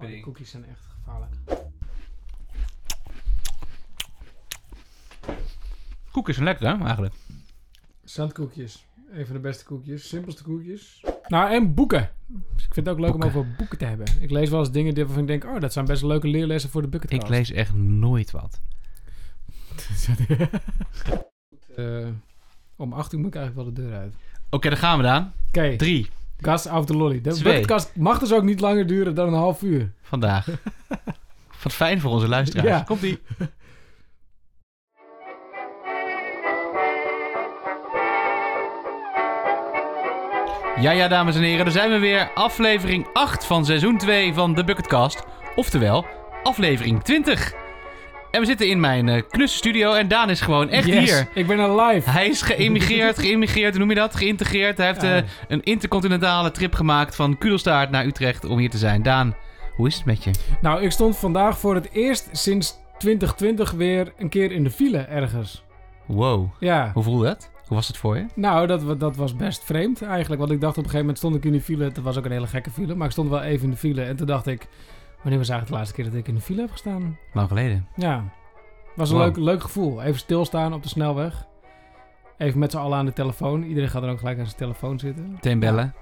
Oh, die cookies zijn echt gevaarlijk. Koekjes zijn lekker, hè, eigenlijk. Zandkoekjes. Een van de beste koekjes. Simpelste koekjes. Nou, en boeken. Dus ik vind het ook leuk Boeken. om over boeken te hebben. Ik lees wel eens dingen die- waarvan ik denk... Oh, dat zijn best leuke leerlessen voor de bucketkast. Ik lees echt nooit wat. Eh, om acht uur moet ik eigenlijk wel de deur uit. Oké, dan gaan we dan. Oké, Drie gas af de lolly. De Twee. bucketkast mag dus ook niet langer duren dan een half uur. vandaag. Wat fijn voor onze luisteraars. Ja. Komt-ie. Ja, ja, dames en heren, daar zijn we weer. Aflevering 8 van seizoen 2 van de Bucketcast. Oftewel, aflevering 20. En we zitten in mijn studio en Daan is gewoon echt Yes, hier. ik ben live. Hij is geëmigreerd, geïmmigreerd, hoe noem je dat? Geïntegreerd. Hij heeft Ja. eh, een intercontinentale trip gemaakt van Kudelstaart naar Utrecht om hier te zijn. Daan, hoe is het met je? Nou, ik stond vandaag voor het eerst sinds 2020 weer een keer in de file ergens. Wow, Ja. hoe voelde dat? Hoe was het voor je? Nou, dat, dat was best vreemd eigenlijk. Want ik dacht op een gegeven moment stond ik in de file. Het was ook een hele gekke file. Maar ik stond wel even in de file. En toen dacht ik... Wanneer was eigenlijk de laatste keer dat ik in de file heb gestaan? Lang geleden. Ja. Was een Wow. leuk, leuk gevoel. Even stilstaan op de snelweg. Even met z'n allen aan de telefoon. Iedereen gaat dan ook gelijk aan zijn telefoon zitten. Meteen bellen. Ja.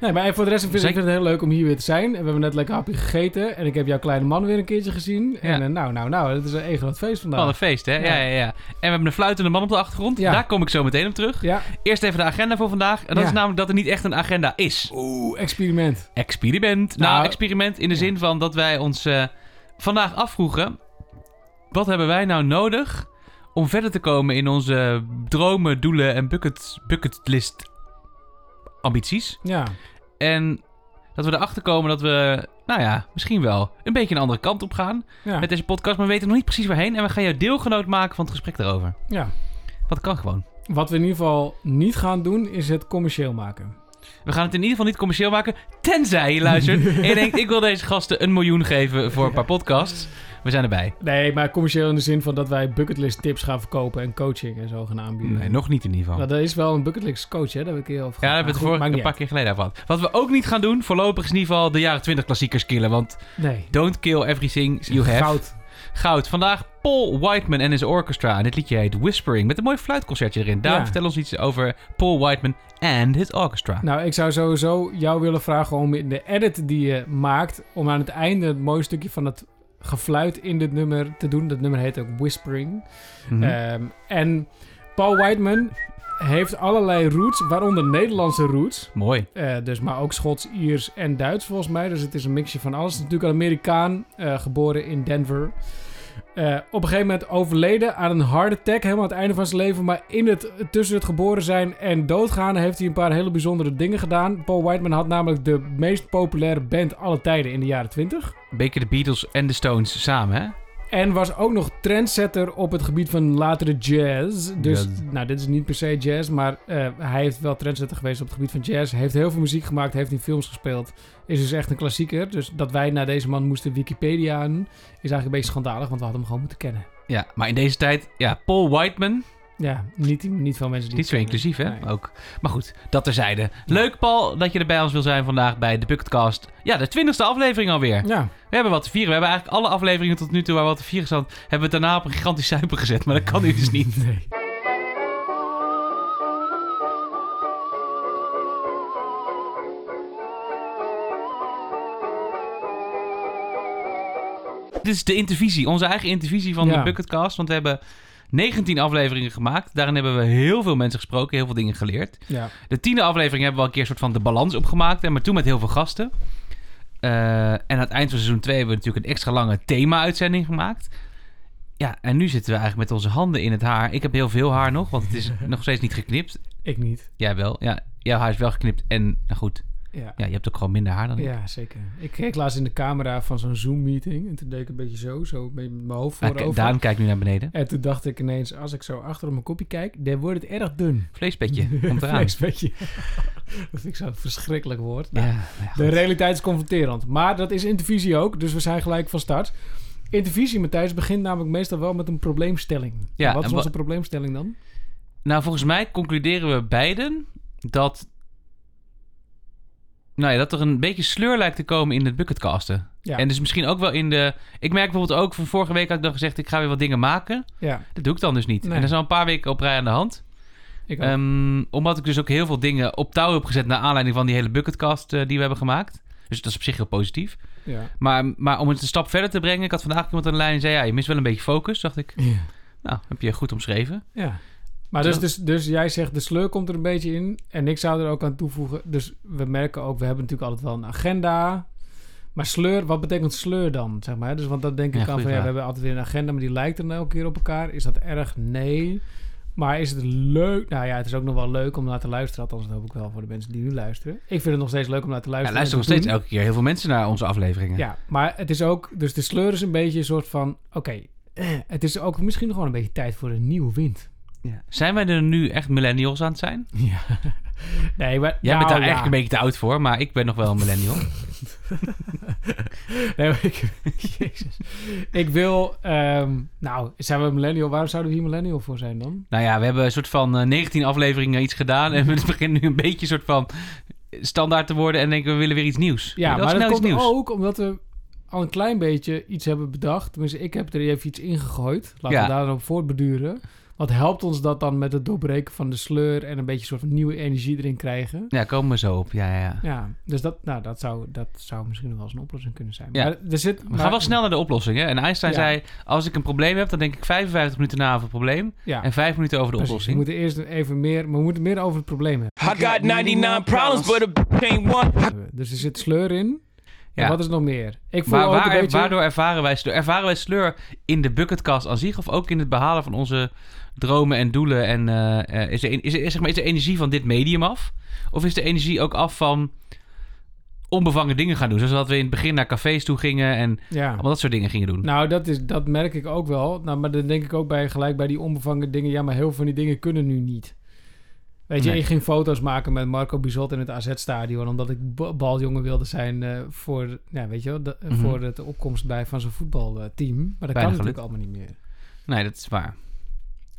Nee, maar voor de rest vind ik Zeker. vind het heel leuk om hier weer te zijn. En we hebben net lekker hapje gegeten. En ik heb jouw kleine man weer een keertje gezien. En Ja. eh, nou, nou, nou. Het is een groot feest vandaag. Wat een feest, hè? Ja. Ja. Ja, ja, En we hebben een fluitende man op de achtergrond. Ja. Daar kom ik zo meteen op terug. Ja. Eerst even de agenda voor vandaag. En dat Ja. is namelijk dat er niet echt een agenda is. Oeh, experiment. Experiment. Nou, Nou, experiment in de ja. zin van dat wij ons eh, vandaag afvroegen... Wat hebben wij nou nodig om verder te komen in onze dromen, doelen en bucket, bucketlist ambities? Ja. En dat we erachter komen dat we, nou ja, misschien wel een beetje een andere kant op gaan Ja. met deze podcast. Maar we weten nog niet precies waarheen. En we gaan jou deelgenoot maken van het gesprek daarover. ja. Wat kan gewoon. Wat we in ieder geval niet gaan doen, is het commercieel maken. We gaan het in ieder geval niet commercieel maken. Tenzij je luistert en je denkt, ik wil deze gasten een miljoen geven voor een paar podcasts. We zijn erbij. Nee, maar commercieel in de zin van dat wij bucketlist tips gaan verkopen en coaching en zo gaan aanbieden. Nee, nog niet in ieder geval. Nou, dat is wel een bucketlist coach, hè? Daar heb ik heel over Ja, daar hebben we het Maar vorige een paar keer geleden over gehad. Wat we ook niet gaan doen, voorlopig is in ieder geval de jaren 20 klassiekers killen. Want. Nee. don't kill everything you have. Goud. Goud. Vandaag Paul Whiteman en his orchestra. En dit liedje heet Whispering. Met een mooi fluitconcertje erin. Daan, Ja. vertel ons iets over Paul Whiteman and his orchestra. Nou, ik zou sowieso jou willen vragen om in de edit die je maakt, om aan het einde een mooi stukje van het gefluit in dit nummer te doen. Dat nummer heet ook Whispering. Mhm. Ehm, en Paul Whiteman heeft allerlei roots, waaronder Nederlandse roots. Mooi. Eh, dus, maar ook Schots, Iers en Duits volgens mij. Dus het is een mixje van alles. Natuurlijk een Amerikaan, eh, geboren in Denver. Eh, op een gegeven moment overleden aan een heart attack, helemaal aan het einde van zijn leven. Maar in het, tussen het geboren zijn en doodgaan heeft hij een paar hele bijzondere dingen gedaan. Paul Whiteman had namelijk de meest populaire band alle tijden in de jaren 20. Een de Beatles en de Stones samen, hè? En was ook nog trendsetter op het gebied van latere jazz. Dus, Jazz. nou, dit is niet per se jazz, maar eh, hij heeft wel trendsetter geweest op het gebied van jazz. Heeft heel veel muziek gemaakt, heeft in films gespeeld. Is dus echt een klassieker. Dus dat wij naar deze man moesten Wikipedia is eigenlijk een beetje schandalig, want we hadden hem gewoon moeten kennen. Ja, maar in deze tijd, ja, Paul Whiteman. Ja, niet, niet veel mensen die Niet zo inclusief, hè? Nee. Ook. Maar goed, dat terzijde. Leuk, Paul, dat je er bij ons wil zijn vandaag bij de Bucketcast. Ja, de twintigste aflevering alweer. Ja, We hebben wat te vieren. We hebben eigenlijk alle afleveringen tot nu toe waar we wat te vieren staan, hebben we daarna op een gigantisch zuipen gezet. Maar dat kan nu dus niet. nee. Dit is de intervisie, onze eigen intervisie van Ja. de Bucketcast. Want we hebben 19 afleveringen gemaakt. Daarin hebben we heel veel mensen gesproken, heel veel dingen geleerd. Ja. De tiende aflevering hebben we al een keer soort van de balans opgemaakt. Maar toen met heel veel gasten. Eh, en aan het eind van seizoen 2 hebben we natuurlijk een extra lange thema-uitzending gemaakt. Ja, en nu zitten we eigenlijk met onze handen in het haar. Ik heb heel veel haar nog, want het is nog steeds niet geknipt. Ik niet. Jij wel. Ja, jouw haar is wel geknipt. En nou goed, Ja. ja, je hebt ook gewoon minder haar dan ik. Ja, zeker. Ik keek laatst in de camera van zo'n Zoom-meeting. En toen deed ik een beetje zo, zo met mijn hoofd Ah, voorover. Daan kijkt nu naar beneden. En toen dacht ik ineens, als ik zo achter op mijn kopje kijk, dan wordt het erg dun. Vleespetje, komt eraan. Vleespetje. dat vind ik zo'n verschrikkelijk woord. Nou, Ja, nou ja, de realiteit is confronterend. Maar dat is intervisie ook, dus we zijn gelijk van start. Intervisie, Matthijs, begint namelijk meestal wel met een probleemstelling. Ja, En wat en is wa- onze probleemstelling dan? Nou, volgens mij concluderen we beiden dat nou ja, dat er een beetje sleur lijkt te komen in het bucketcasten. Ja. En dus misschien ook wel in de... Ik merk bijvoorbeeld ook van vorige week had ik dan gezegd... ik ga weer wat dingen maken. Ja, Dat doe ik dan dus niet. Nee. En dat is al een paar weken op rij aan de hand. ik ook. Ehm, omdat ik dus ook heel veel dingen op touw heb gezet... naar aanleiding van die hele bucketcast eh, die we hebben gemaakt. Dus dat is op zich heel positief. ja. Maar, maar om het een stap verder te brengen... Ik had vandaag iemand aan de lijn en zei... Ja, je mist wel een beetje focus, dacht ik. Ja. Nou, heb je goed omschreven. Ja. Maar dus, dus, dus jij zegt de sleur komt er een beetje in. En ik zou er ook aan toevoegen. Dus we merken ook, we hebben natuurlijk altijd wel een agenda. Maar sleur, wat betekent sleur dan? Zeg maar? Dus want dan denk Ja, ik aan van ja, we hebben altijd weer een agenda, maar die lijkt dan elke keer op elkaar. Is dat erg? Nee. Maar is het leuk? Nou ja, het is ook nog wel leuk om naar te luisteren. Althans, dat hoop ik wel voor de mensen die nu luisteren. Ik vind het nog steeds leuk om naar te Ja, luisteren. luisteren en nog te steeds elke keer heel veel mensen naar onze afleveringen. Ja, maar het is ook... Dus de sleur is een beetje een soort van... Oké, eh, het is ook misschien nog gewoon een beetje tijd voor een nieuwe wind. Ja. Zijn wij er nu echt millennials aan het zijn? Ja. Nee, maar... Jij bent nou, daar ja. eigenlijk een beetje te oud voor, maar ik ben nog wel een millennial. Nee, maar ik, Jezus. Ik wil... ehm, nou, zijn we millennial? Waarom zouden we hier millennial voor zijn dan? nou ja, we hebben een soort van eh, 19 afleveringen iets gedaan. En het begint nu een beetje een soort van standaard te worden. En denken we willen weer iets nieuws. Ja, maar dat komt nieuws. ook omdat we al een klein beetje iets hebben bedacht. Tenminste, ik heb er even iets ingegooid. Laten Ja. we daar dan op voortbeduren. Wat helpt ons dat dan met het doorbreken van de sleur... en een beetje een soort van nieuwe energie erin krijgen? Ja, komen we zo op. Ja, ja, ja. Dus dat, nou, dat, zou, dat zou misschien nog wel eens een oplossing kunnen zijn. Ja. Maar er zit, We gaan wel snel naar de oplossing. Hè? En Einstein Ja. zei, als ik een probleem heb, dan denk ik 55 minuten na over het probleem. Ja, En 5 minuten over de precies. We oplossing. moeten eerst even meer... We moeten meer over het probleem hebben. I got 99 problems, but ain't one. Dus er zit sleur in. En Ja. wat is nog meer? Ik voel Maar ook waar, een beetje... waardoor ervaren wij sleur? Ervaren wij sleur in de bucketcast aan zich? Of ook in het behalen van onze dromen en doelen? En eh, eh, is, er, is, er, zeg maar, is de energie van dit medium af? Of is de energie ook af van onbevangen dingen gaan doen? Zoals dat we in het begin naar cafés toe gingen en Ja. allemaal dat soort dingen gingen doen. Nou, dat, is, dat merk ik ook wel. Nou, maar dan denk ik ook bij, gelijk bij die onbevangen dingen... Ja, maar heel veel van die dingen kunnen nu niet. Weet je, Nee. ik ging foto's maken met Marco Bizot in het AZ-stadion... omdat ik ba- baljongen wilde zijn eh, voor, ja, weet je de, Mhm. voor de opkomst bij van zijn voetbalteam. Maar dat kan natuurlijk allemaal niet meer. Nee, dat is waar.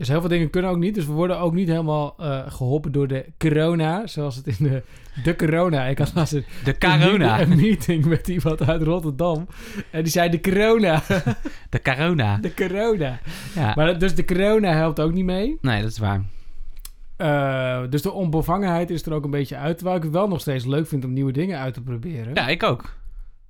Dus heel veel dingen kunnen ook niet. Dus we worden ook niet helemaal eh, geholpen door de corona. Zoals het in de, de corona. Ik had laatst een, De corona. een meeting met iemand uit Rotterdam. En die zei de corona. De corona. De corona. Ja. Maar dus de corona helpt ook niet mee. Nee, dat is waar. Eh, dus de onbevangenheid is er ook een beetje uit. Terwijl ik het wel nog steeds leuk vind om nieuwe dingen uit te proberen. Ja, ik ook.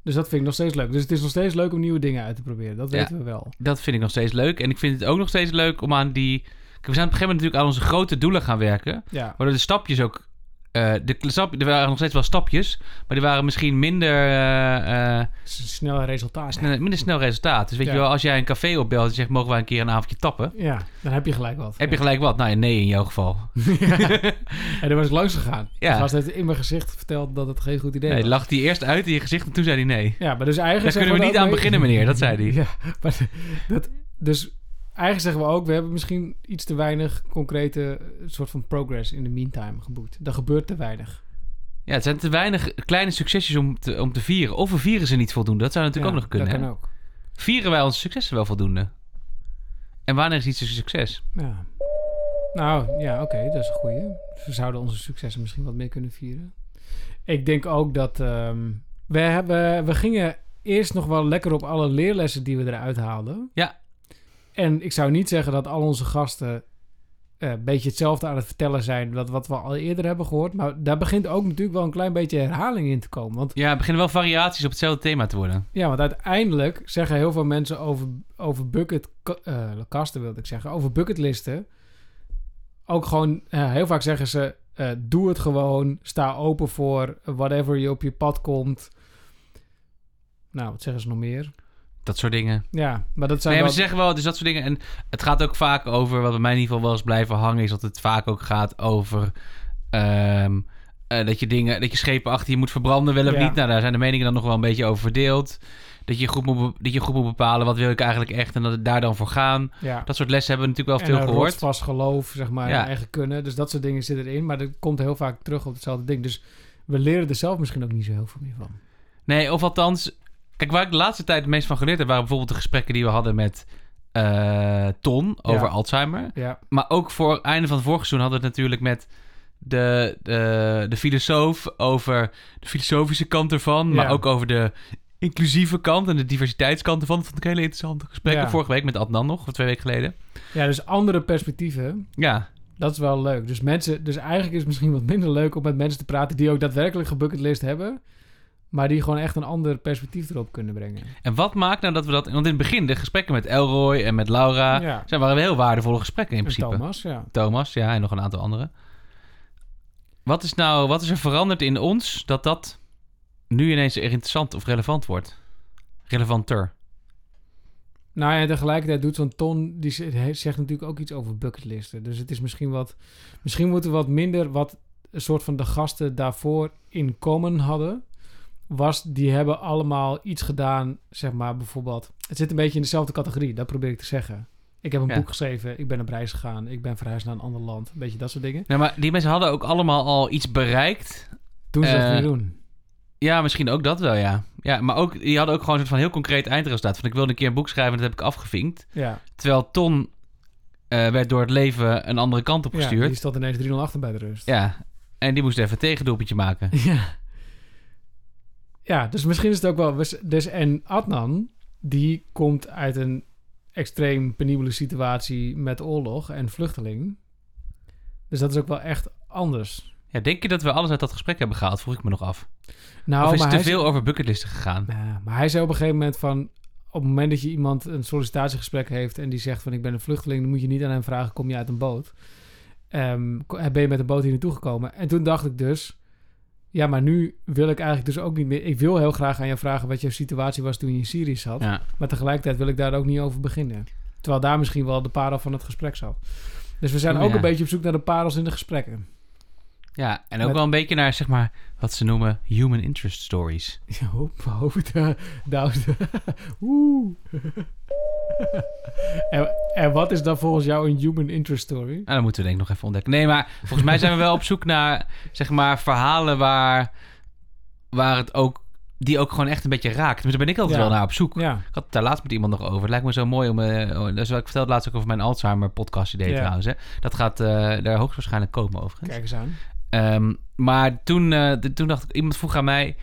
Dus dat vind ik nog steeds leuk. Dus het is nog steeds leuk om nieuwe dingen uit te proberen. Dat weten we wel. Dat vind ik nog steeds leuk. En ik vind het ook nog steeds leuk om aan die... We zijn op een gegeven moment natuurlijk aan onze grote doelen gaan werken. Waardoor de stapjes ook... eh, de stap, er waren nog steeds wel stapjes, maar die waren misschien minder, eh, eh, Het snelle resultaat. snel, minder snel resultaat. Dus weet Ja. je wel, als jij een café opbelt en zegt, mogen wij een keer een avondje tappen? Ja, dan heb je gelijk wat. Heb je gelijk wat? Nou ja, nee in jouw geval. En daar was ik langs gegaan. Ja. Gast heeft in mijn gezicht verteld dat het geen goed idee Nee, was. lag die eerst uit in je gezicht en toen zei hij nee. Ja, maar dus eigenlijk Daar kunnen we niet dan aan beginnen, meneer, dat zei hij. Ja, maar dat, dus eigenlijk zeggen we ook... we hebben misschien iets te weinig concrete eh, soort van progress in de meantime geboekt. Er gebeurt te weinig. Ja, het zijn te weinig kleine succesjes om te, om te vieren. Of we vieren ze niet voldoende. Dat zou natuurlijk Ja, ook nog kunnen. Dat hè? kan ook. Vieren wij onze successen wel voldoende? En wanneer is iets een succes? Ja. Nou, ja, oké, dat is een goeie. Dus we zouden onze successen misschien wat meer kunnen vieren. Ik denk ook dat... ehm, we, hebben, we gingen eerst nog wel lekker op alle leerlessen die we eruit haalden. Ja. En ik zou niet zeggen dat al onze gasten eh, een beetje hetzelfde aan het vertellen zijn... Dat wat we al eerder hebben gehoord. Maar daar begint ook natuurlijk wel een klein beetje herhaling in te komen. Want Ja, er beginnen wel variaties op hetzelfde thema te worden. ja, want uiteindelijk zeggen heel veel mensen over, over bucket eh, kasten, wilde ik zeggen, over bucketlisten. Ook gewoon, eh, heel vaak zeggen ze, doe het gewoon, sta open voor whatever je op je pad komt. Nou, wat zeggen ze nog meer? Dat soort dingen. Ja, maar dat zijn Nee, maar wel... ze zeggen wel, dus dat soort dingen. En het gaat ook vaak over, wat bij mij in ieder geval wel eens blijven hangen, is dat het vaak ook gaat over ehm, eh, dat je dingen, dat je schepen achter je moet verbranden, wel of Ja. niet. Nou, daar zijn de meningen dan nog wel een beetje over verdeeld. Dat je goed moet, dat je goed moet bepalen wat wil ik eigenlijk echt en dat het daar dan voor gaan. ja. Dat soort lessen hebben we natuurlijk wel en veel gehoord. rotsvast geloof, zeg maar, Ja. eigen kunnen. Dus dat soort dingen zitten erin. Maar dat komt heel vaak terug op hetzelfde ding. Dus we leren er zelf misschien ook niet zo heel veel meer van. Nee, of althans, kijk, waar ik de laatste tijd het meest van geleerd heb, waren bijvoorbeeld de gesprekken die we hadden met eh, Ton over Ja. Alzheimer. Ja, Maar ook voor het einde van het vorige seizoen hadden we het natuurlijk met de, de, de filosoof over de filosofische kant ervan, maar ook over de inclusieve kant en de diversiteitskant ervan. Dat vond ik hele interessante gesprekken. Vorige week met Adnan nog, of twee weken geleden. Ja, dus andere perspectieven. Ja, Dat is wel leuk. Dus, mensen, dus eigenlijk is het misschien wat minder leuk om met mensen te praten die ook daadwerkelijk gebucketlist hebben. Maar die gewoon echt een ander perspectief erop kunnen brengen. en wat maakt nou dat we dat... Want in het begin, de gesprekken met Elroy en met Laura... ja. zijn waren heel waardevolle gesprekken in En principe. Thomas, ja. Thomas, ja, en nog een aantal anderen. Wat is nou, wat is er veranderd in ons dat dat nu ineens interessant of relevant wordt? Relevanter. Nou ja, tegelijkertijd doet zo'n Ton, die zegt natuurlijk ook iets over bucketlisten. Dus het is misschien wat, misschien moeten we wat minder wat een soort van de gasten daarvoor in common hadden. Was, die hebben allemaal iets gedaan, zeg maar bijvoorbeeld. Het zit een beetje in dezelfde categorie, dat probeer ik te zeggen. Ik heb een Ja. boek geschreven, ik ben op reis gegaan, ik ben verhuisd naar een ander land. Een beetje dat soort dingen. Nou, maar die mensen hadden ook allemaal al iets bereikt. Toen ze dat Eh, niet doen. Ja, misschien ook dat wel, ja. Ja, maar ook, die hadden ook gewoon een soort van heel concreet eindresultaat. Van ik wilde een keer een boek schrijven en dat heb ik afgevinkt. Ja, Terwijl Ton eh, werd door het leven een andere kant op ja die gestuurd. stond ineens 3-0 achter bij de rust. Ja, en die moest even een tegendoelpuntje maken. Ja. Ja, dus misschien is het ook wel... Dus, en Adnan, die komt uit een extreem penibele situatie met oorlog en vluchteling. Dus dat is ook wel echt anders. Ja, denk je dat we alles uit dat gesprek hebben gehaald? Vroeg ik me nog af. Nou, of is maar het te veel over bucketlisten gegaan? Ja, maar hij zei op een gegeven moment van... Op het moment dat je iemand een sollicitatiegesprek heeft... en die zegt van ik ben een vluchteling... dan moet je niet aan hem vragen, kom je uit een boot? Ehm, ben je met een boot hier naartoe gekomen? En toen dacht ik dus... Ja, maar nu wil ik eigenlijk dus ook niet meer... Ik wil heel graag aan jou vragen wat jouw situatie was toen je in Syrië zat. Ja. Maar tegelijkertijd wil ik daar ook niet over beginnen. Terwijl daar misschien wel de parel van het gesprek zat. Dus we zijn ook ja. een beetje op zoek naar de parels in de gesprekken. Ja, en ook Met- wel een beetje naar, zeg maar, wat ze noemen human interest stories. Ja, hoop, hoop. oeh. en, en wat is dan volgens jou een human interest story? Nou, dat moeten we denk ik nog even ontdekken. Nee, maar volgens mij zijn we wel op zoek naar, zeg maar, verhalen waar, waar het ook, die ook gewoon echt een beetje raakt. Dus daar ben ik altijd Ja. wel naar op zoek. Ja, Ik had het daar laatst met iemand nog over. Het lijkt me zo mooi om... dat is wat ik vertelde laatst ook over mijn Alzheimer podcast idee Ja. trouwens. Hè. Dat gaat eh, daar hoogstwaarschijnlijk komen overigens. kijk eens aan. Ehm, maar toen, eh, toen dacht ik, iemand vroeg aan mij...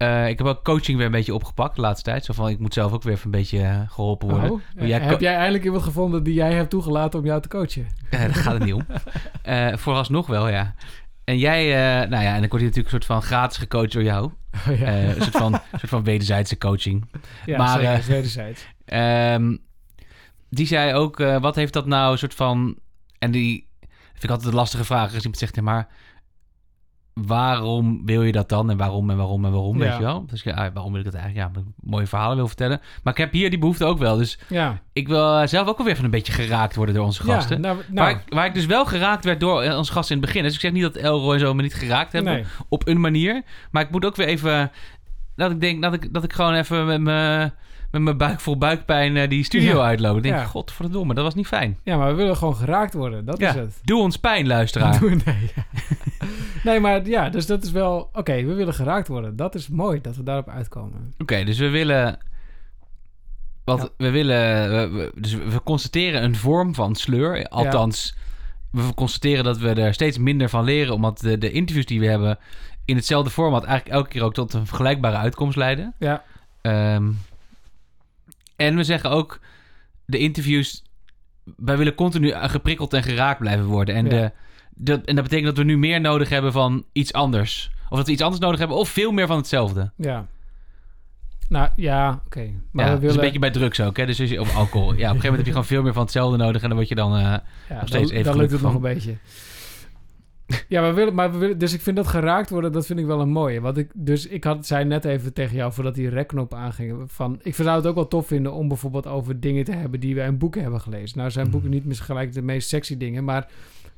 eh, ik heb ook coaching weer een beetje opgepakt de laatste tijd. Zo van, ik moet zelf ook weer even een beetje eh, geholpen worden. Oh, jij heb jij eindelijk iemand gevonden die jij hebt toegelaten om jou te coachen? Eh, daar gaat het niet om. Eh, vooralsnog wel, ja. En jij, eh, nou ja, en dan word je natuurlijk een soort van gratis gecoacht door jou. Oh, ja. Eh, een soort van, een soort van wederzijdse coaching. ja, maar, zeker, eh, wederzijds. Ehm, die zei ook, eh, wat heeft dat nou een soort van... En die vind ik altijd een lastige vraag. Als iemand zegt, ja, maar waarom wil je dat dan? En waarom en waarom en waarom, Ja. weet je wel? Dus ah, waarom wil ik dat eigenlijk? Ja, mooie verhalen wil vertellen. Maar ik heb hier die behoefte ook wel. Dus Ja, ik wil eh, zelf ook wel weer even een beetje geraakt worden door onze gasten. ja nou, nou Waar, ik, waar ik dus wel geraakt werd door eh, onze gasten in het begin. Dus ik zeg niet dat Elroy en zo me niet geraakt hebben nee. op een manier. Maar ik moet ook weer even... Dat ik denk dat ik, dat ik gewoon even met mijn met mijn buik vol buikpijn eh, die studio Ja. uitloop. Ik denk, Ja. godverdomme, dat was niet fijn. Ja, maar we willen gewoon geraakt worden. Dat Ja, is het. doe ons pijn, luisteraar. Oké, Nee. nee, maar ja, dus dat is wel... Oké, we willen geraakt worden. Dat is mooi dat we daarop uitkomen. dus we willen... Want Ja. we willen... we- we- dus we constateren een vorm van sleur. Althans, we constateren dat we er steeds minder van leren... omdat de, de interviews die we hebben in hetzelfde format... eigenlijk elke keer ook tot een vergelijkbare uitkomst leiden. Ja, Ehm, en we zeggen ook, de interviews, wij willen continu geprikkeld en geraakt blijven worden. En, Ja. de, dat, en dat betekent dat we nu meer nodig hebben van iets anders. Of dat we iets anders nodig hebben, of veel meer van hetzelfde. ja. Nou, ja, oké. Maar ja, we dat is willen... een beetje bij drugs ook, hè? Dus als je, of alcohol. Ja, op een gegeven moment heb je gewoon veel meer van hetzelfde nodig. En dan word je dan... eh, ja, nog steeds dan, even dan lukt het nog een beetje. Ja, maar we willen, maar we willen, dus ik vind dat geraakt worden, dat vind ik wel een mooie. Want ik, dus ik had, zei net even tegen jou, voordat die rekknop aanging, van, ik zou het ook wel tof vinden om bijvoorbeeld over dingen te hebben die wij in boeken hebben gelezen. Nou zijn Mhm. boeken niet misschien gelijk de meest sexy dingen, maar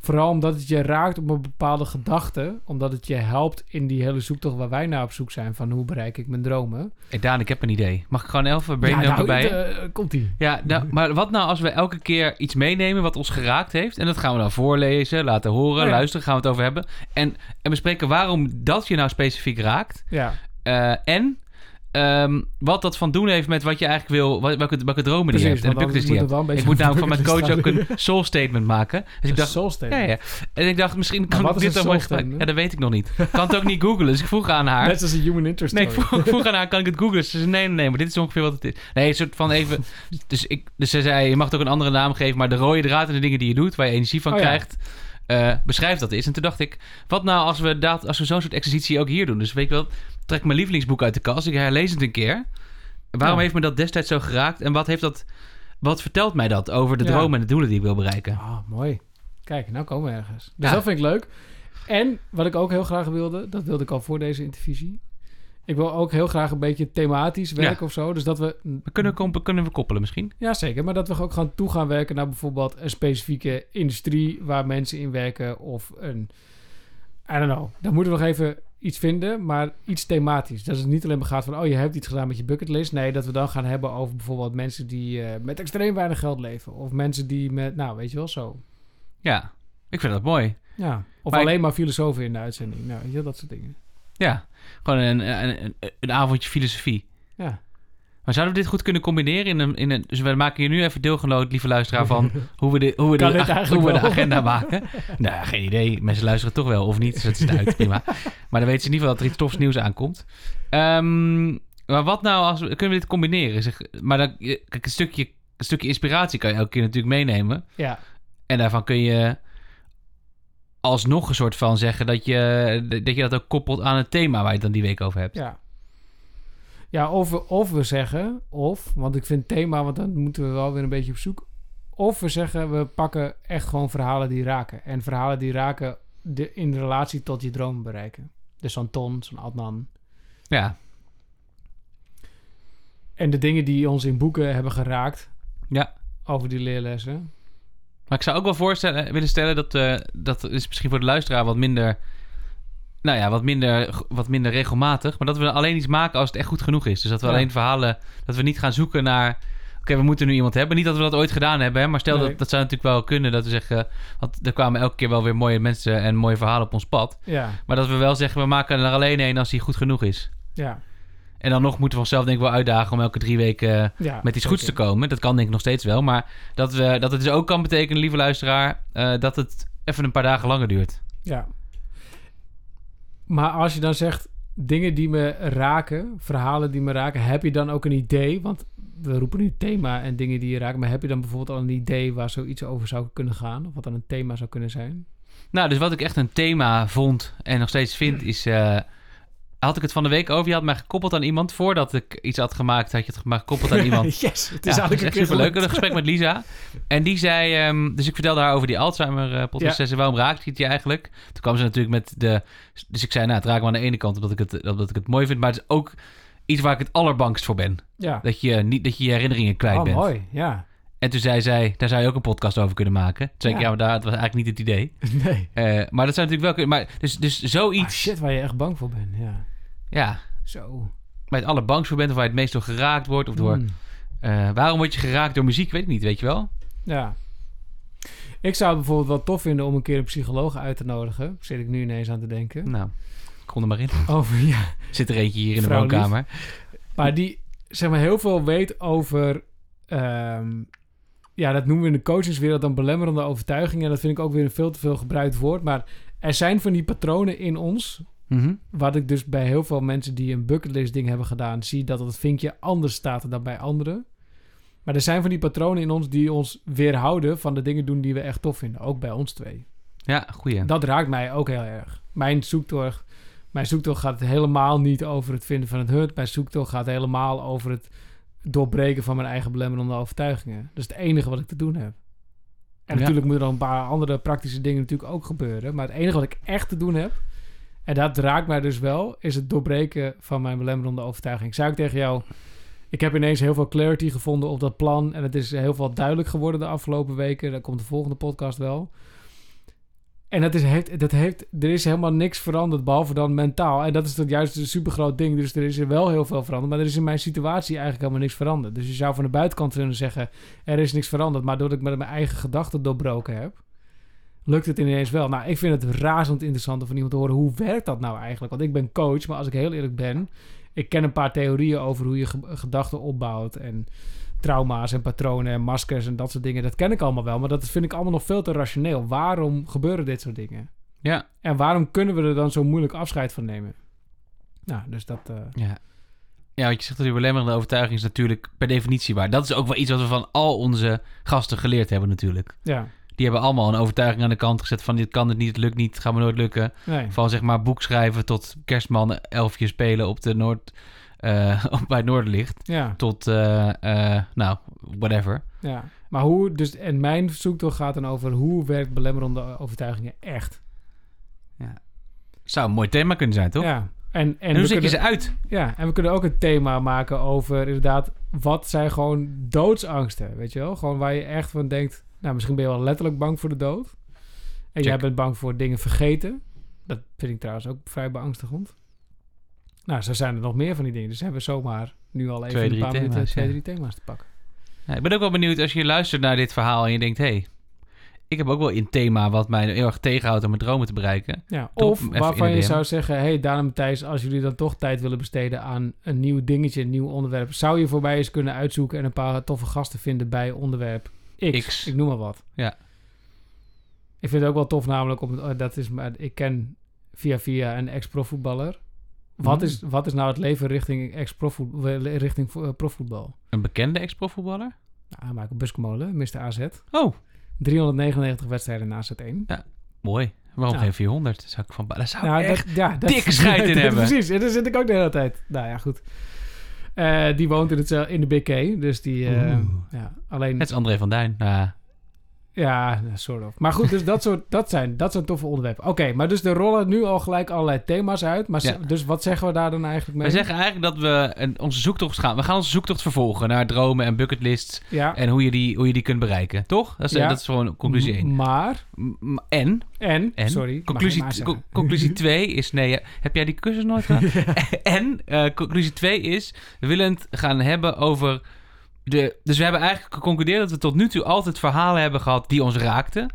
vooral omdat het je raakt op een bepaalde gedachte, omdat het je helpt in die hele zoektocht waar wij naar op zoek zijn, van hoe bereik ik mijn dromen. hey Daan, ik heb een idee. Mag ik gewoon even braindumpen bij je? eh, komt-ie. Ja, nou, maar wat nou als we elke keer iets meenemen wat ons geraakt heeft... en dat gaan we dan voorlezen, laten horen, Ja. luisteren, gaan we het over hebben... en, en bespreken waarom dat je nou specifiek raakt... Ja, Eh, en ehm, wat dat van doen heeft met wat je eigenlijk wil, wat- welke, welke dromen die je hebt en de die je hebt. het wel een Ik moet namelijk van mijn coach ook een soul statement maken. Dus ik dacht, Soul ja, statement. ja. En ik dacht, misschien kan ik dit een dan gebruiken. Ja, dat weet ik nog niet. Ik kan het ook niet googlen, dus ik vroeg aan haar. Net als een human interest Nee, ik vroeg, ik vroeg aan haar, kan ik het googlen? Ze zei, nee, nee, nee, maar dit is ongeveer wat het is. Nee, een soort van even... Dus, ik, dus ze zei, je mag het ook een andere naam geven... maar de rode draad en de dingen die je doet... waar je energie van Oh ja. Krijgt... eh, beschrijf dat eens. En toen dacht ik, wat nou als we, dat, als we zo'n soort exercitie ook hier doen? Dus weet je wel, trek mijn lievelingsboek uit de kast. Ik herlees het een keer. Waarom Ja. heeft me dat destijds zo geraakt? En wat heeft dat... Wat vertelt mij dat over de Ja. dromen en de doelen die ik wil bereiken? Ah, mooi. Kijk, nou komen we ergens. Dus Ja. dat vind ik leuk. En wat ik ook heel graag wilde, dat wilde ik al voor deze intervisie. Ik wil ook heel graag een beetje thematisch werken of zo. Dus dat we... We kunnen, kom- kunnen we koppelen misschien? Ja, zeker. Maar dat we ook gewoon toe gaan werken naar bijvoorbeeld een specifieke industrie waar mensen in werken. Of een... I don't know. Dan moeten we nog even iets vinden, maar iets thematisch. Dat het niet alleen maar gaat van, oh, je hebt iets gedaan met je bucketlist. Nee, dat we dan gaan hebben over bijvoorbeeld mensen die eh, met extreem weinig geld leven. Of mensen die met, nou, weet je wel, zo. Ja, ik vind dat mooi. Ja. Of Maar ik- alleen maar filosofen in de uitzending. Nou, weet je, dat soort dingen. Ja, gewoon een, een, een, een avondje filosofie. Ja. Maar zouden we dit goed kunnen combineren in een... In een dus we maken je nu even deelgenoot, lieve luisteraar, van hoe we de, hoe we de, hoe we de agenda maken. nou, geen idee. Mensen luisteren toch wel, of niet. Dus dat is uit, prima. Maar dan weten ze in ieder geval dat er iets tofs nieuws aankomt. Ehm, maar wat nou als... we- Kunnen we dit combineren? Zeg, maar dan, kijk, een stukje, een stukje inspiratie kan je elke keer natuurlijk meenemen. Ja. En daarvan kun je alsnog een soort van zeggen dat je dat, je dat ook koppelt aan het thema waar je het dan die week over hebt. Ja. Ja, of we, of we zeggen, of, want ik vind thema, want dan moeten we wel weer een beetje op zoek. Of we zeggen, we pakken echt gewoon verhalen die raken. En verhalen die raken de, in relatie tot je droom bereiken. Dus zo'n Ton, zo'n Adnan. Ja, En de dingen die ons in boeken hebben geraakt ja. over die leerlessen. Maar ik zou ook wel voorstellen, willen stellen dat, eh, dat is misschien voor de luisteraar wat minder, nou ja, wat minder, wat minder regelmatig. Maar dat we alleen iets maken als het echt goed genoeg is. Dus dat we Ja. alleen verhalen, dat we niet gaan zoeken naar, oké, we moeten nu iemand hebben. Niet dat we dat ooit gedaan hebben, hè, maar stel Nee. dat, dat zou natuurlijk wel kunnen. Dat we zeggen, want er kwamen elke keer wel weer mooie mensen en mooie verhalen op ons pad. Ja, Maar dat we wel zeggen, we maken er alleen één als die goed genoeg is. ja. En dan nog moeten we onszelf denk ik wel uitdagen om elke drie weken ja met iets goeds te komen. Dat kan denk ik nog steeds wel. Maar dat, we, dat het dus ook kan betekenen, lieve luisteraar, eh, dat het even een paar dagen langer duurt. Ja. Maar als je dan zegt dingen die me raken, verhalen die me raken, heb je dan ook een idee? Want we roepen nu thema en dingen die je raken, maar heb je dan bijvoorbeeld al een idee waar zoiets over zou kunnen gaan? Of wat dan een thema zou kunnen zijn? Nou, dus wat ik echt een thema vond en nog steeds vind, is... eh, had ik het van de week over. Je had mij gekoppeld aan iemand. Voordat ik iets had gemaakt, had je het maar gekoppeld aan iemand. yes, het Ja, is dat eigenlijk echt superleuk. Een gesprek met Lisa. En die zei... ehm, dus ik vertelde haar over die Alzheimer-podcast. Ja. Zei ze, waarom raakt het je eigenlijk? Toen kwam ze natuurlijk met de... Dus ik zei, nou, het raakt me aan de ene kant omdat ik het, omdat ik het mooi vind. Maar het is ook iets waar ik het allerbangst voor ben. Ja. Dat je, niet, dat je je herinneringen kwijt Oh, bent. mooi. Ja. En toen zei zij, daar zou je ook een podcast over kunnen maken. Toen zei ik, Ja. ja, maar daar, dat was eigenlijk niet het idee. Nee. Eh, maar dat zou natuurlijk wel kunnen. Maar dus, dus zoiets... Ah, shit, waar je echt bang voor bent. Ja. Ja, Zo. waar je het allerbangst voor bent. Of waar je het meest door geraakt wordt. Of door... Mm. eh, waarom word je geraakt door muziek? Weet ik niet, weet je wel? Ja. Ik zou het bijvoorbeeld wel tof vinden om een keer een psycholoog uit te nodigen. Zit ik nu ineens aan te denken. Nou, kom er maar in. Over, ja. Zit er eentje hier in de Vrouw woonkamer. Maar die, zeg maar, heel veel weet over... ehm, ja, dat noemen we in de coachingswereld dan belemmerende overtuigingen. Dat vind ik ook weer een veel te veel gebruikt woord. Maar er zijn van die patronen in ons... Mhm. Wat ik dus bij heel veel mensen die een bucketlist ding hebben gedaan... zie dat het vinkje anders staat dan bij anderen. Maar er zijn van die patronen in ons die ons weerhouden... van de dingen doen die we echt tof vinden. Ook bij ons twee. Ja, goeie. Dat raakt mij ook heel erg. Mijn zoektocht, mijn zoektocht gaat helemaal niet over het vinden van het hut. Mijn zoektocht gaat helemaal over het doorbreken van mijn eigen belemmerende overtuigingen. Dat is het enige wat ik te doen heb. En Ja. natuurlijk moeten er een paar andere praktische dingen natuurlijk ook gebeuren. Maar het enige wat ik echt te doen heb, en dat raakt mij dus wel, is het doorbreken van mijn belemmerende overtuiging. Ik zei ook tegen jou, ik heb ineens heel veel clarity gevonden op dat plan. En het is heel veel duidelijk geworden de afgelopen weken. Daar komt de volgende podcast wel. En dat is, heeft, dat heeft, er is helemaal niks veranderd, behalve dan mentaal. En dat is dat juist een supergroot ding. Dus er is er wel heel veel veranderd. Maar er is in mijn situatie eigenlijk helemaal niks veranderd. Dus je zou van de buitenkant kunnen zeggen, er is niks veranderd. Maar doordat ik met mijn eigen gedachten doorbroken heb, lukt het ineens wel. Nou, ik vind het razend interessant om van iemand te horen, hoe werkt dat nou eigenlijk? Want ik ben coach, maar als ik heel eerlijk ben, ik ken een paar theorieën over hoe je ge- gedachten opbouwt en trauma's en patronen en maskers en dat soort dingen. Dat ken ik allemaal wel, maar dat vind ik allemaal nog veel te rationeel. Waarom gebeuren dit soort dingen? Ja, En waarom kunnen we er dan zo moeilijk afscheid van nemen? Nou, dus dat... eh, ja. Ja, wat je zegt dat die belemmerende overtuiging is natuurlijk per definitie waar. Dat is ook wel iets wat we van al onze gasten geleerd hebben natuurlijk. ja, Die hebben allemaal een overtuiging aan de kant gezet van dit kan het niet, het lukt niet, het gaat me nooit lukken. nee. Van zeg maar boek schrijven tot kerstman elfje spelen op de Noord, op- bij het Noorderlicht. Ja, Tot, eh, eh, nou, whatever. ja. Maar hoe... Dus, en mijn zoektocht gaat dan over hoe werkt belemmerende overtuigingen echt? Zou een mooi thema kunnen zijn, toch? Ja. En, en, hoe zet je ze uit? Ja, en we kunnen ook een thema maken over inderdaad, wat zijn gewoon doodsangsten, weet je wel? Gewoon waar je echt van denkt, nou misschien ben je wel letterlijk bang voor de dood. En jij Check. bent bang voor dingen vergeten. Dat vind ik trouwens ook vrij beangstigend. Nou, zo zijn er nog meer van die dingen. Dus hebben we zomaar nu al even Twee, een paar minuten twee, ja. drie thema's te pakken. Ja, ik ben ook wel benieuwd als je luistert naar dit verhaal en je denkt... hé, hey, ik heb ook wel een thema wat mij heel erg tegenhoudt om mijn dromen te bereiken. Ja, of waarvan je zou zeggen, hey Daan en Matthijs, als jullie dan toch tijd willen besteden aan een nieuw dingetje, een nieuw onderwerp, zou je voorbij eens kunnen uitzoeken en een paar toffe gasten vinden bij onderwerp X. X. Ik noem maar wat. Ja. Ik vind het ook wel tof namelijk, om, oh, dat is, maar ik ken via via een ex-profvoetballer. Wat, Mm. is, wat is nou het leven richting ex-profvoet- eh, richting eh, profvoetbal? Een bekende ex-profvoetballer? Nou, Michael Buskomolen, Mr. AZ. Oh, 399 wedstrijden na AZ1. mooi. Waarom Ja. geen 400? Zou ik van, daar zou ik Nou, echt... dat, ja, dat, dikke scheid in hebben. Precies, en daar zit ik ook de hele tijd. Nou ja, goed. Eh, die woont in, het, in de Big K, dus die... eh, ja, alleen... Net als André van Duin. Nou, Ja, sort of. Maar goed, dus dat, soort, dat, zijn, dat zijn toffe onderwerpen. Oké, maar dus er rollen nu al gelijk allerlei thema's uit. Maar Ja. dus wat zeggen we daar dan eigenlijk mee? wij zeggen eigenlijk dat we een, onze zoektocht gaan. We gaan onze zoektocht vervolgen naar dromen en bucketlists. ja. En hoe je die, hoe je die kunt bereiken. Toch? Dat is, Ja. dat is gewoon conclusie 1. M- Maar, En, en, en sorry. co- conclusie 2 is... Nee, heb jij die cursus nooit gedaan? en eh, conclusie 2 is... We willen het gaan hebben over... De, dus we hebben eigenlijk geconcludeerd dat we tot nu toe altijd verhalen hebben gehad die ons raakten.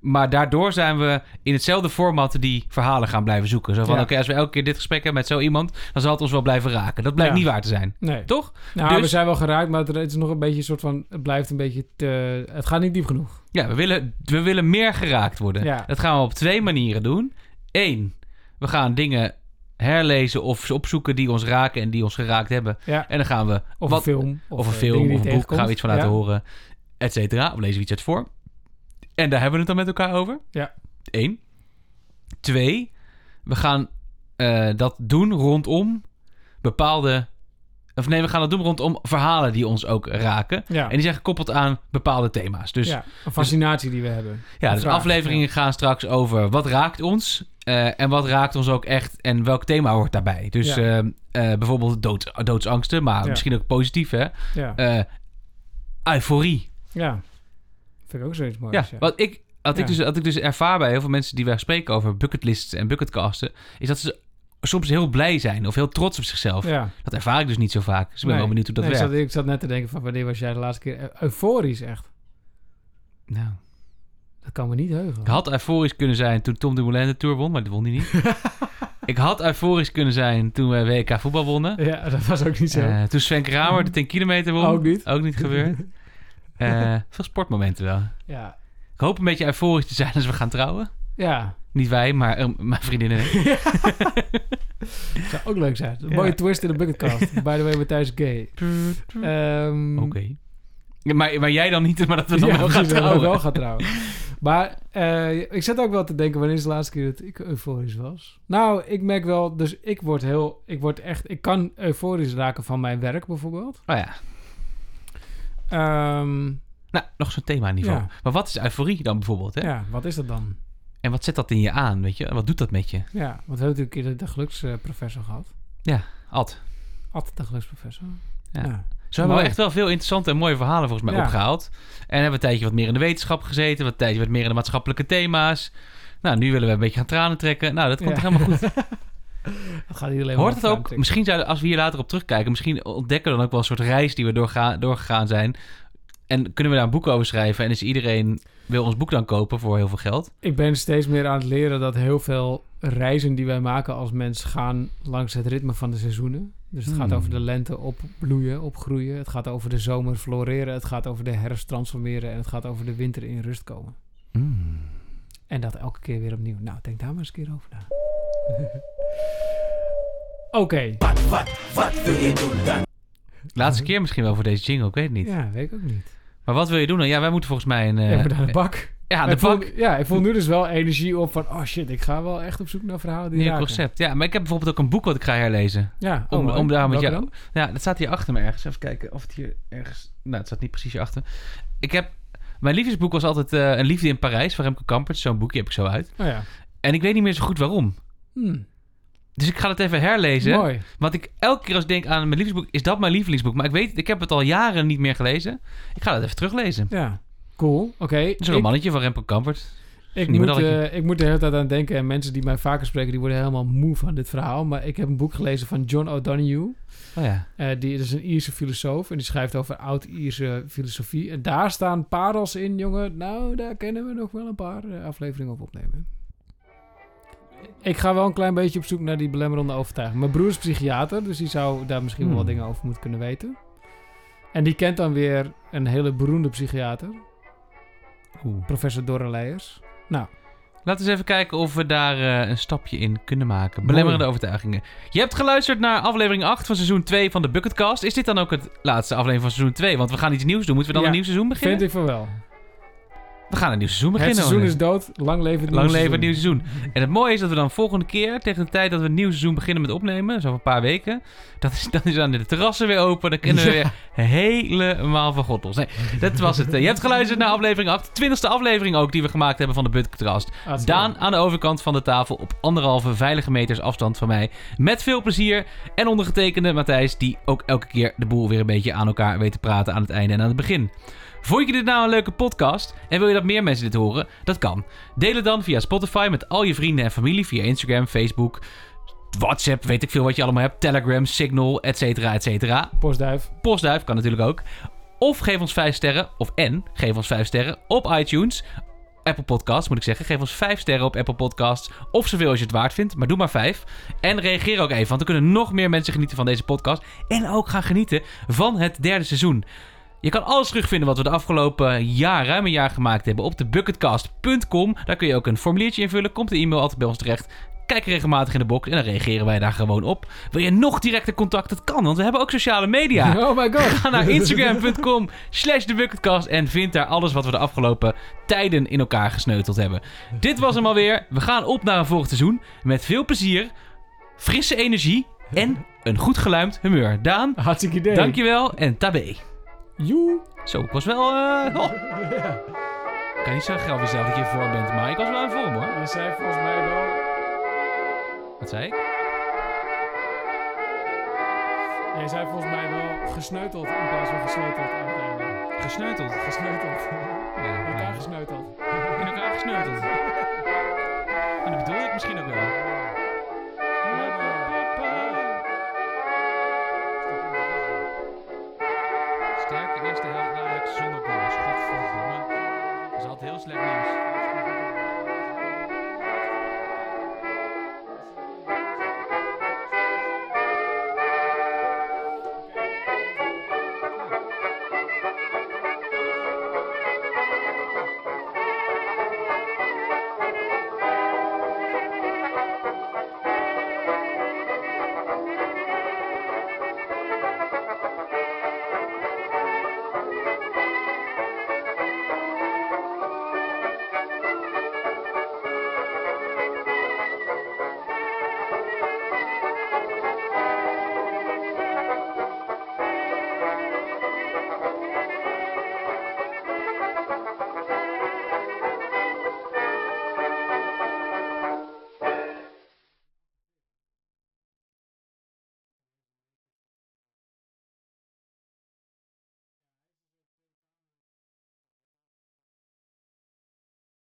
Maar daardoor zijn we in hetzelfde format die verhalen gaan blijven zoeken. Zo van, Ja. oké, als we elke keer dit gesprek hebben met zo iemand... dan zal het ons wel blijven raken. Dat blijkt Ja. niet waar te zijn. Nee. Toch? Nou, Dus- we zijn wel geraakt, maar het is nog een beetje een soort van... Het blijft een beetje te... Het gaat niet diep genoeg. Ja, we willen, we willen meer geraakt worden. Ja. Dat gaan we op twee manieren doen. Eén, we gaan dingen herlezen of ze opzoeken die ons raken en die ons geraakt hebben. Ja. En dan gaan we Of wat, een film. of een eh, film of een je boek, gaan we iets van laten Ja. horen, et cetera. Of lezen we iets uit voor. En daar hebben we het dan met elkaar over. Ja. Eén. Twee, we gaan eh, dat doen rondom bepaalde... Of nee, we gaan dat doen rondom verhalen die ons ook raken. Ja. En die zijn gekoppeld aan bepaalde thema's. Dus ja, een fascinatie die we hebben. ja, dus vraag, afleveringen gaan straks over wat raakt ons eh, en wat raakt ons ook echt en welk thema hoort daarbij. Dus Ja. eh, bijvoorbeeld dood, doodsangsten, maar Ja. misschien ook positief hè. Ja, Eh, euforie. ja. Vind ik ook zoiets moois. Ja, ja. wat ik, wat, ik dus, wat ik dus ervaar bij heel veel mensen die wij spreken over bucketlists en bucketcasten, is dat ze soms heel blij zijn of heel trots op zichzelf. Ja. Dat ervaar ik dus niet zo vaak. Dus ik ben Nee. wel benieuwd hoe dat Nee, ik, werkt. zat, ik zat net te denken van wanneer was jij de laatste keer eu- euforisch echt? Nou, Dat kan me niet heugen. ik had euforisch kunnen zijn toen Tom Dumoulin de Tour won, maar dat won hij niet. ik had euforisch kunnen zijn toen we WK voetbal wonnen. Ja, dat was ook niet zo. Eh, toen Sven Kramer de 10 kilometer won. Ook niet. Ook niet gebeurd. Eh, veel sportmomenten wel. ja. Ik hoop een beetje euforisch te zijn als we gaan trouwen. Ja. Niet wij, maar eh, mijn vriendinnen. Zou ook leuk zijn. Een mooie twist in de bucketcast. By the way, Matthijs gay. Ehm, Oké. Maar, maar jij dan niet, maar dat we dan ja, wel gaan trouwen. wel gaan trouwen. Maar eh, ik zat ook wel te denken, wanneer is de laatste keer dat ik euforisch was? Nou, ik merk wel, dus ik word heel, ik word echt, ik kan euforisch raken van mijn werk bijvoorbeeld. Oh ja. Ehm, Nou, nog zo'n thema niveau. Ja. Maar wat is euforie dan bijvoorbeeld? Hè? ja, wat is dat dan? En wat zet dat in je aan, weet je? Wat doet dat met je? Ja, want we hebben natuurlijk keer de, geluksprofessor gehad. Ad. Altijd de geluksprofessor. Ja. Ja. Zo hebben we echt wel veel interessante en mooie verhalen volgens mij Ja. opgehaald. En hebben we een tijdje wat meer in de wetenschap gezeten. Wat een tijdje wat meer in de maatschappelijke thema's. Nou, nu willen we een beetje gaan tranen trekken. Nou, dat komt Ja. toch helemaal goed. Gaat Hoort maar het ook? Misschien zouden, als we hier later op terugkijken, misschien ontdekken we dan ook wel een soort reis die we doorga, doorgegaan zijn. En kunnen we daar een boek over schrijven? En is iedereen wil ons boek dan kopen voor heel veel geld? Ik ben steeds meer aan het leren dat heel veel reizen die wij maken als mens gaan langs het ritme van de seizoenen. Dus het gaat Hmm. over de lente opbloeien, opgroeien. Het gaat over de zomer floreren. Het gaat over de herfst transformeren. En het gaat over de winter in rust komen. Mm. En dat elke keer weer opnieuw. Nou, denk daar maar eens een keer over na. Oké. Laatste keer misschien wel voor deze jingle, ik weet het niet. Ja, weet ik ook niet. Maar wat wil je doen dan? Ja, wij moeten volgens mij een... eh, Even naar de bak. ja, de ik voel- bak. ja, ik voel nu dus wel energie op van... Oh shit, ik ga wel echt op zoek naar verhalen die Nieuw concept. Ja, maar ik heb bijvoorbeeld ook een boek wat ik ga herlezen. Ja, Om- oh, om daar met jou- dan? Ja, dat staat hier achter me ergens. Even kijken of het hier ergens... Nou, het staat niet precies hierachter. Ik heb... Mijn liefdesboek was altijd eh, Een Liefde in Parijs van Remco Kampert. Zo'n boekje heb ik zo uit. Oh ja. En ik weet niet meer zo goed waarom. Hmm, Dus ik ga het even herlezen. Mooi. Want ik elke keer als ik denk aan mijn lievelingsboek, is dat mijn lievelingsboek. Maar ik weet, ik heb het al jaren niet meer gelezen. Ik ga dat even teruglezen. Ja. Cool. Oké. Een Ik- romannetje van Remco Kampert. Ik moet, eh, ik moet de hele tijd aan denken. En mensen die mij vaker spreken, die worden helemaal moe van dit verhaal. Maar ik heb een boek gelezen van John O'Donoghue. Oh ja. Eh, die is een Ierse filosoof. En die schrijft over oud-Ierse filosofie. En daar staan parels in, jongen. Nou, daar kunnen we nog wel een paar eh, afleveringen op opnemen. Ik ga wel een klein beetje op zoek naar die belemmerende overtuiging. Mijn broer is psychiater, dus die zou daar misschien wel wat Hmm. dingen over moeten kunnen weten. En die kent dan weer een hele beroemde psychiater, Oeh. professor Dorre Leijers. Nou, Laten we eens even kijken of we daar eh, een stapje in kunnen maken. Belemmerende overtuigingen. Je hebt geluisterd naar aflevering 8 van seizoen 2 van de Bucketcast. Is dit dan ook het laatste aflevering van seizoen 2? Want we gaan iets nieuws doen. Moeten we dan Ja, een nieuw seizoen beginnen? vind ik van wel. We gaan een nieuw seizoen Het beginnen. seizoen hoor. is dood, lang leven het Lang nieuwe leven het nieuwe seizoen. seizoen. En het mooie is dat we dan volgende keer, tegen de tijd dat we een nieuw seizoen beginnen met opnemen, zo een paar weken, dat is, dan is dan de terrassen weer open. Dan kunnen we Ja. weer helemaal van God los. Nee, dat was het. Je hebt geluisterd naar aflevering 8, 20e aflevering ook die we gemaakt hebben van de Budcast. Hartstikke Daan aan de overkant van de tafel op anderhalve veilige meters afstand van mij. Met veel plezier. En ondergetekende Matthijs, die ook elke keer de boel weer een beetje aan elkaar weet te praten aan het einde en aan het begin. Vond je dit nou een leuke podcast en wil je dat meer mensen dit horen? Dat kan. Deel het dan via Spotify met al je vrienden en familie via Instagram, Facebook, WhatsApp, weet ik veel wat je allemaal hebt, Telegram, Signal, et cetera, et cetera. Postduif. Postduif kan natuurlijk ook. Of geef ons 5 sterren, of en geef ons 5 sterren op iTunes. Apple Podcasts moet ik zeggen. Geef ons 5 sterren op Apple Podcasts. Of zoveel als je het waard vindt, maar doe maar 5. En reageer ook even, want dan kunnen nog meer mensen genieten van deze podcast. En ook gaan genieten van het derde seizoen. Je kan alles terugvinden wat we de afgelopen jaar, ruim een jaar gemaakt hebben op de bucketcast.com. Daar kun je ook een formuliertje invullen. Komt de e-mail altijd bij ons terecht. Kijk regelmatig in de box en dan reageren wij daar gewoon op. Wil je nog directer contact? Dat kan, want we hebben ook sociale media. Oh my god. Ga naar instagram.com slash thebucketcast en vind daar alles wat we de afgelopen tijden in elkaar gesneuteld hebben. Dit was hem alweer. We gaan op naar een volgend seizoen. Met veel plezier, frisse energie en een goed geluimd humeur. Daan, Hartstikke idee. dankjewel en tabé. Joe. Zo, ik was wel... eh oh. Ik kan niet zeggen over jezelf dat je in vorm bent, maar ik was wel in vorm hoor. Je zei volgens mij wel... Wat zei ik? Jij zei volgens mij wel gesneuteld in plaats van gesleuteld aan het einde. Gesneuteld. Gesneuteld. Ja, In elkaar gesneuteld. in elkaar gesneuteld. En dat bedoel ik misschien ook wel. Carlos León.